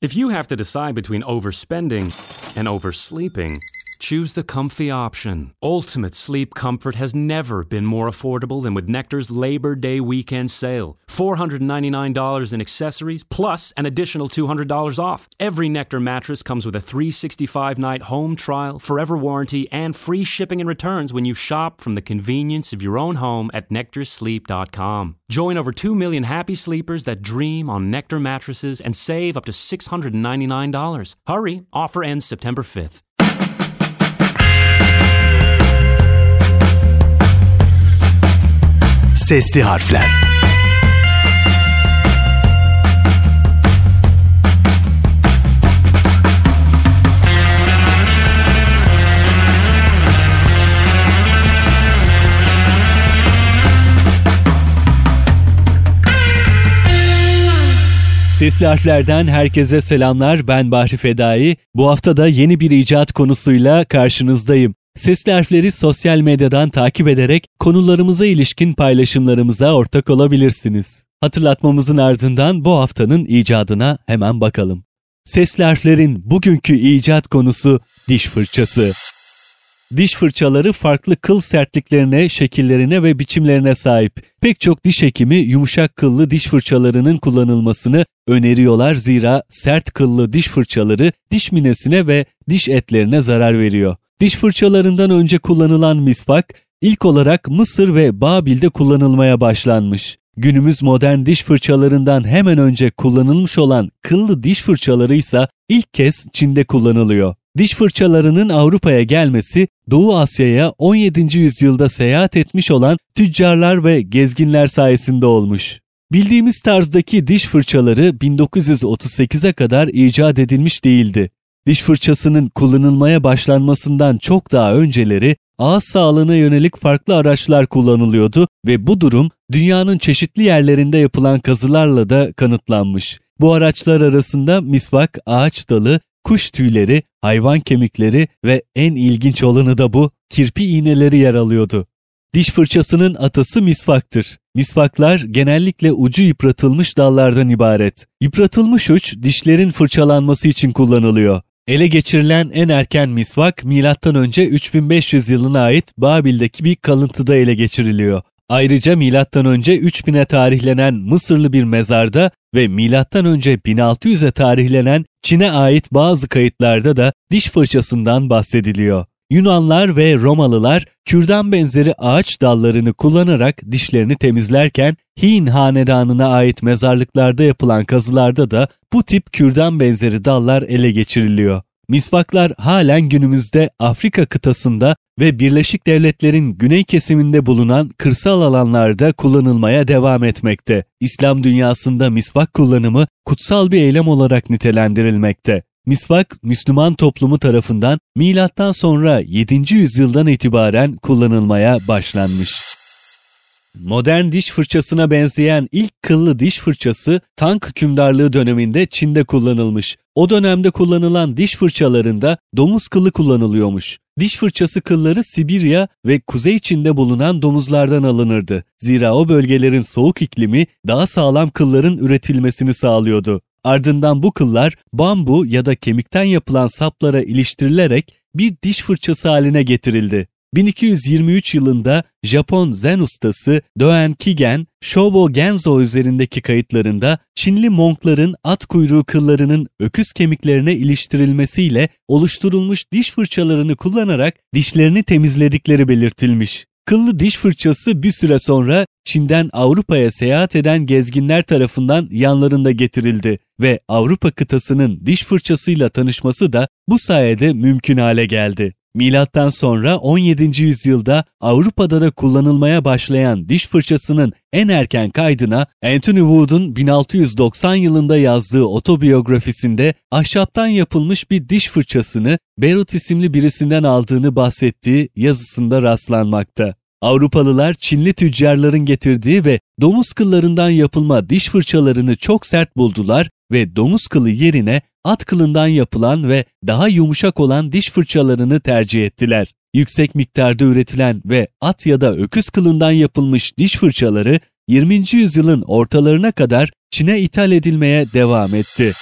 If you have to decide between overspending and oversleeping, choose the comfy option. Ultimate sleep comfort has never been more affordable than with Nectar's Labor Day weekend sale. $499 in accessories plus an additional $200 off. Every Nectar mattress comes with a 365 night home trial, forever warranty, and free shipping and returns when you shop from the convenience of your own home at nectarsleep.com. Join over 2 million happy sleepers that dream on Nectar mattresses and save up to $699. Hurry, offer ends September 5th. Sesli harfler. Sesli harflerden herkese selamlar. Ben Bahri Fedai. Bu hafta da yeni bir icat konusuyla karşınızdayım. Sesli harfleri sosyal medyadan takip ederek konularımıza ilişkin paylaşımlarımıza ortak olabilirsiniz. Hatırlatmamızın ardından bu haftanın icadına hemen bakalım. Sesli harflerin bugünkü icat konusu diş fırçası. Diş fırçaları farklı kıl sertliklerine, şekillerine ve biçimlerine sahip. Pek çok diş hekimi yumuşak kıllı diş fırçalarının kullanılmasını öneriyorlar zira sert kıllı diş fırçaları diş minesine ve diş etlerine zarar veriyor. Diş fırçalarından önce kullanılan misvak ilk olarak Mısır ve Babil'de kullanılmaya başlanmış. Günümüz modern diş fırçalarından hemen önce kullanılmış olan kıllı diş fırçaları ise ilk kez Çin'de kullanılıyor. Diş fırçalarının Avrupa'ya gelmesi Doğu Asya'ya 17. yüzyılda seyahat etmiş olan tüccarlar ve gezginler sayesinde olmuş. Bildiğimiz tarzdaki diş fırçaları 1938'e kadar icat edilmiş değildi. Diş fırçasının kullanılmaya başlanmasından çok daha önceleri ağız sağlığına yönelik farklı araçlar kullanılıyordu ve bu durum dünyanın çeşitli yerlerinde yapılan kazılarla da kanıtlanmış. Bu araçlar arasında misvak, ağaç dalı, kuş tüyleri, hayvan kemikleri ve en ilginç olanı da bu, kirpi iğneleri yer alıyordu. Diş fırçasının atası misvaktır. Misvaklar genellikle ucu yıpratılmış dallardan ibaret. Yıpratılmış uç dişlerin fırçalanması için kullanılıyor. Ele geçirilen en erken misvak M.Ö. 3500 yılına ait Babil'deki bir kalıntıda ele geçiriliyor. Ayrıca M.Ö. 3000'e tarihlenen Mısırlı bir mezarda ve M.Ö. 1600'e tarihlenen Çin'e ait bazı kayıtlarda da diş fırçasından bahsediliyor. Yunanlar ve Romalılar kürdan benzeri ağaç dallarını kullanarak dişlerini temizlerken Hin hanedanına ait mezarlıklarda yapılan kazılarda da bu tip kürdan benzeri dallar ele geçiriliyor. Misvaklar halen günümüzde Afrika kıtasında ve Birleşik Devletler'in güney kesiminde bulunan kırsal alanlarda kullanılmaya devam etmekte. İslam dünyasında misvak kullanımı kutsal bir eylem olarak nitelendirilmekte. Misvak, Müslüman toplumu tarafından milattan sonra 7. yüzyıldan itibaren kullanılmaya başlanmış. Modern diş fırçasına benzeyen ilk kıllı diş fırçası Tang hükümdarlığı döneminde Çin'de kullanılmış. O dönemde kullanılan diş fırçalarında domuz kılı kullanılıyormuş. Diş fırçası kılları Sibirya ve Kuzey Çin'de bulunan domuzlardan alınırdı. Zira o bölgelerin soğuk iklimi daha sağlam kılların üretilmesini sağlıyordu. Ardından bu kıllar bambu ya da kemikten yapılan saplara iliştirilerek bir diş fırçası haline getirildi. 1223 yılında Japon zen ustası Doen Kigen, Shobo Genzo üzerindeki kayıtlarında Çinli monkların at kuyruğu kıllarının öküz kemiklerine iliştirilmesiyle oluşturulmuş diş fırçalarını kullanarak dişlerini temizledikleri belirtilmiş. Kıllı diş fırçası bir süre sonra Çin'den Avrupa'ya seyahat eden gezginler tarafından yanlarında getirildi ve Avrupa kıtasının diş fırçasıyla tanışması da bu sayede mümkün hale geldi. Milattan sonra 17. yüzyılda Avrupa'da da kullanılmaya başlayan diş fırçasının en erken kaydına Anthony Wood'un 1690 yılında yazdığı otobiyografisinde ahşaptan yapılmış bir diş fırçasını Berut isimli birisinden aldığını bahsettiği yazısında rastlanmakta. Avrupalılar Çinli tüccarların getirdiği ve domuz kıllarından yapılma diş fırçalarını çok sert buldular ve domuz kılı yerine at kılından yapılan ve daha yumuşak olan diş fırçalarını tercih ettiler. Yüksek miktarda üretilen ve at ya da öküz kılından yapılmış diş fırçaları 20. yüzyılın ortalarına kadar Çin'e ithal edilmeye devam etti.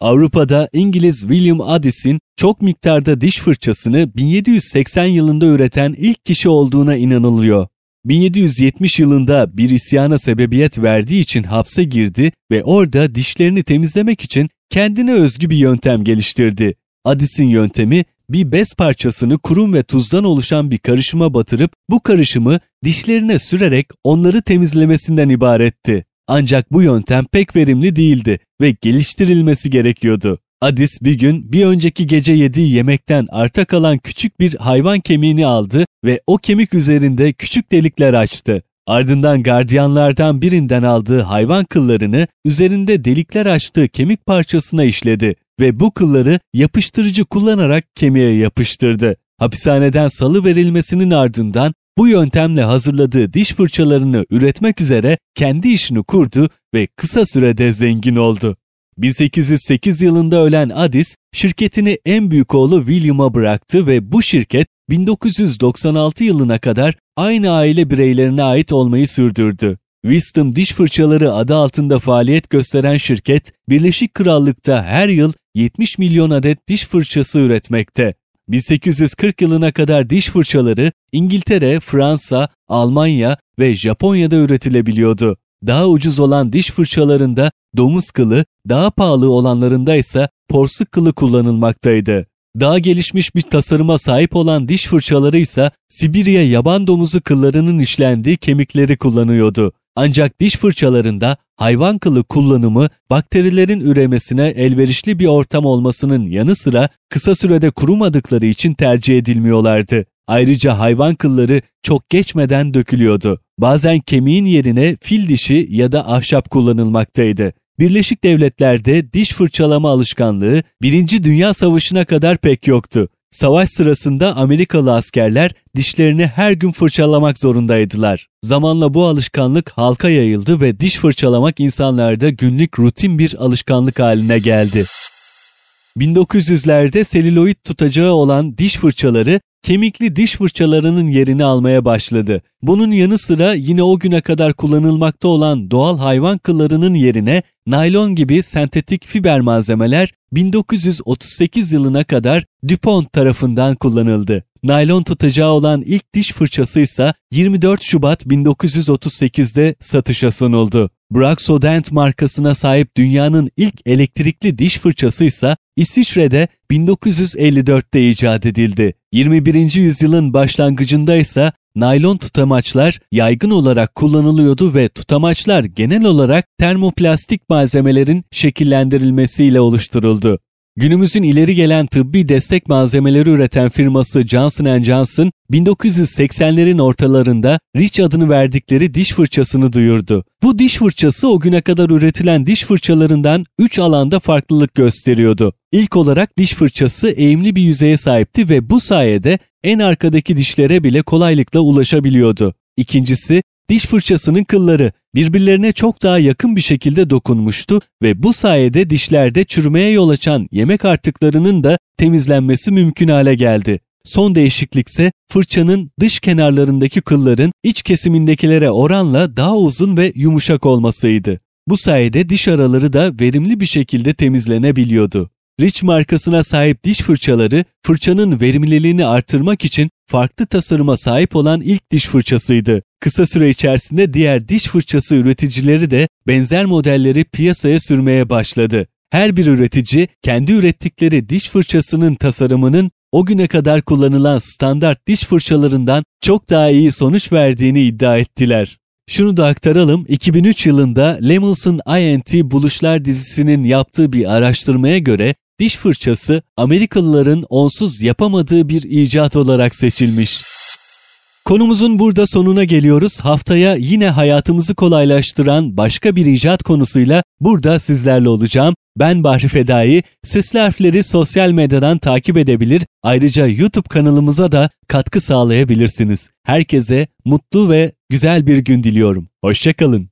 Avrupa'da İngiliz William Addis'in çok miktarda diş fırçasını 1780 yılında üreten ilk kişi olduğuna inanılıyor. 1770 yılında bir isyana sebebiyet verdiği için hapse girdi ve orada dişlerini temizlemek için kendine özgü bir yöntem geliştirdi. Addis'in yöntemi bir bez parçasını kurum ve tuzdan oluşan bir karışıma batırıp bu karışımı dişlerine sürerek onları temizlemesinden ibaretti. Ancak bu yöntem pek verimli değildi ve geliştirilmesi gerekiyordu. Adis bir gün bir önceki gece yediği yemekten arta kalan küçük bir hayvan kemiğini aldı ve o kemik üzerinde küçük delikler açtı. Ardından gardiyanlardan birinden aldığı hayvan kıllarını üzerinde delikler açtığı kemik parçasına işledi ve bu kılları yapıştırıcı kullanarak kemiğe yapıştırdı. Hapishaneden salı verilmesinin ardından bu yöntemle hazırladığı diş fırçalarını üretmek üzere kendi işini kurdu ve kısa sürede zengin oldu. 1808 yılında ölen Addis, şirketini en büyük oğlu William'a bıraktı ve bu şirket 1996 yılına kadar aynı aile bireylerine ait olmayı sürdürdü. Wisdom Diş Fırçaları adı altında faaliyet gösteren şirket, Birleşik Krallık'ta her yıl 70 milyon adet diş fırçası üretmekte. 1840 yılına kadar diş fırçaları İngiltere, Fransa, Almanya ve Japonya'da üretilebiliyordu. Daha ucuz olan diş fırçalarında domuz kılı, daha pahalı olanlarında ise porsuk kılı kullanılmaktaydı. Daha gelişmiş bir tasarıma sahip olan diş fırçaları ise Sibirya yaban domuzu kıllarının işlendiği kemikleri kullanıyordu. Ancak diş fırçalarında hayvan kılı kullanımı bakterilerin üremesine elverişli bir ortam olmasının yanı sıra kısa sürede kurumadıkları için tercih edilmiyorlardı. Ayrıca hayvan kılları çok geçmeden dökülüyordu. Bazen kemiğin yerine fil dişi ya da ahşap kullanılmaktaydı. Birleşik Devletler'de diş fırçalama alışkanlığı 1. Dünya Savaşı'na kadar pek yoktu. Savaş sırasında Amerikalı askerler dişlerini her gün fırçalamak zorundaydılar. Zamanla bu alışkanlık halka yayıldı ve diş fırçalamak insanlarda günlük rutin bir alışkanlık haline geldi. 1900'lerde selüloid tutacağı olan diş fırçaları kemikli diş fırçalarının yerini almaya başladı. Bunun yanı sıra yine o güne kadar kullanılmakta olan doğal hayvan kıllarının yerine naylon gibi sentetik fiber malzemeler 1938 yılına kadar DuPont tarafından kullanıldı. Naylon tutacağı olan ilk diş fırçası ise 24 Şubat 1938'de satışa sunuldu. Braxodent markasına sahip dünyanın ilk elektrikli diş fırçası ise İsviçre'de 1954'te icat edildi. 21. yüzyılın başlangıcında ise naylon tutamaçlar yaygın olarak kullanılıyordu ve tutamaçlar genel olarak termoplastik malzemelerin şekillendirilmesiyle oluşturuldu. Günümüzün ileri gelen tıbbi destek malzemeleri üreten firması Johnson Johnson, 1980'lerin ortalarında Rich adını verdikleri diş fırçasını duyurdu. Bu diş fırçası o güne kadar üretilen diş fırçalarından 3 alanda farklılık gösteriyordu. İlk olarak diş fırçası eğimli bir yüzeye sahipti ve bu sayede en arkadaki dişlere bile kolaylıkla ulaşabiliyordu. İkincisi, diş fırçasının kılları birbirlerine çok daha yakın bir şekilde dokunmuştu ve bu sayede dişlerde çürümeye yol açan yemek artıklarının da temizlenmesi mümkün hale geldi. Son değişiklikse fırçanın dış kenarlarındaki kılların iç kesimindekilere oranla daha uzun ve yumuşak olmasıydı. Bu sayede diş araları da verimli bir şekilde temizlenebiliyordu. Rich markasına sahip diş fırçaları fırçanın verimliliğini artırmak için farklı tasarıma sahip olan ilk diş fırçasıydı. Kısa süre içerisinde diğer diş fırçası üreticileri de benzer modelleri piyasaya sürmeye başladı. Her bir üretici kendi ürettikleri diş fırçasının tasarımının o güne kadar kullanılan standart diş fırçalarından çok daha iyi sonuç verdiğini iddia ettiler. Şunu da aktaralım, 2003 yılında Lemels'ın INT Buluşlar dizisinin yaptığı bir araştırmaya göre diş fırçası Amerikalıların onsuz yapamadığı bir icat olarak seçilmiş. Konumuzun burada sonuna geliyoruz. Haftaya yine hayatımızı kolaylaştıran başka bir icat konusuyla burada sizlerle olacağım. Ben Bahri Fedai. Sesli harfleri sosyal medyadan takip edebilir. Ayrıca YouTube kanalımıza da katkı sağlayabilirsiniz. Herkese mutlu ve güzel bir gün diliyorum. Hoşçakalın.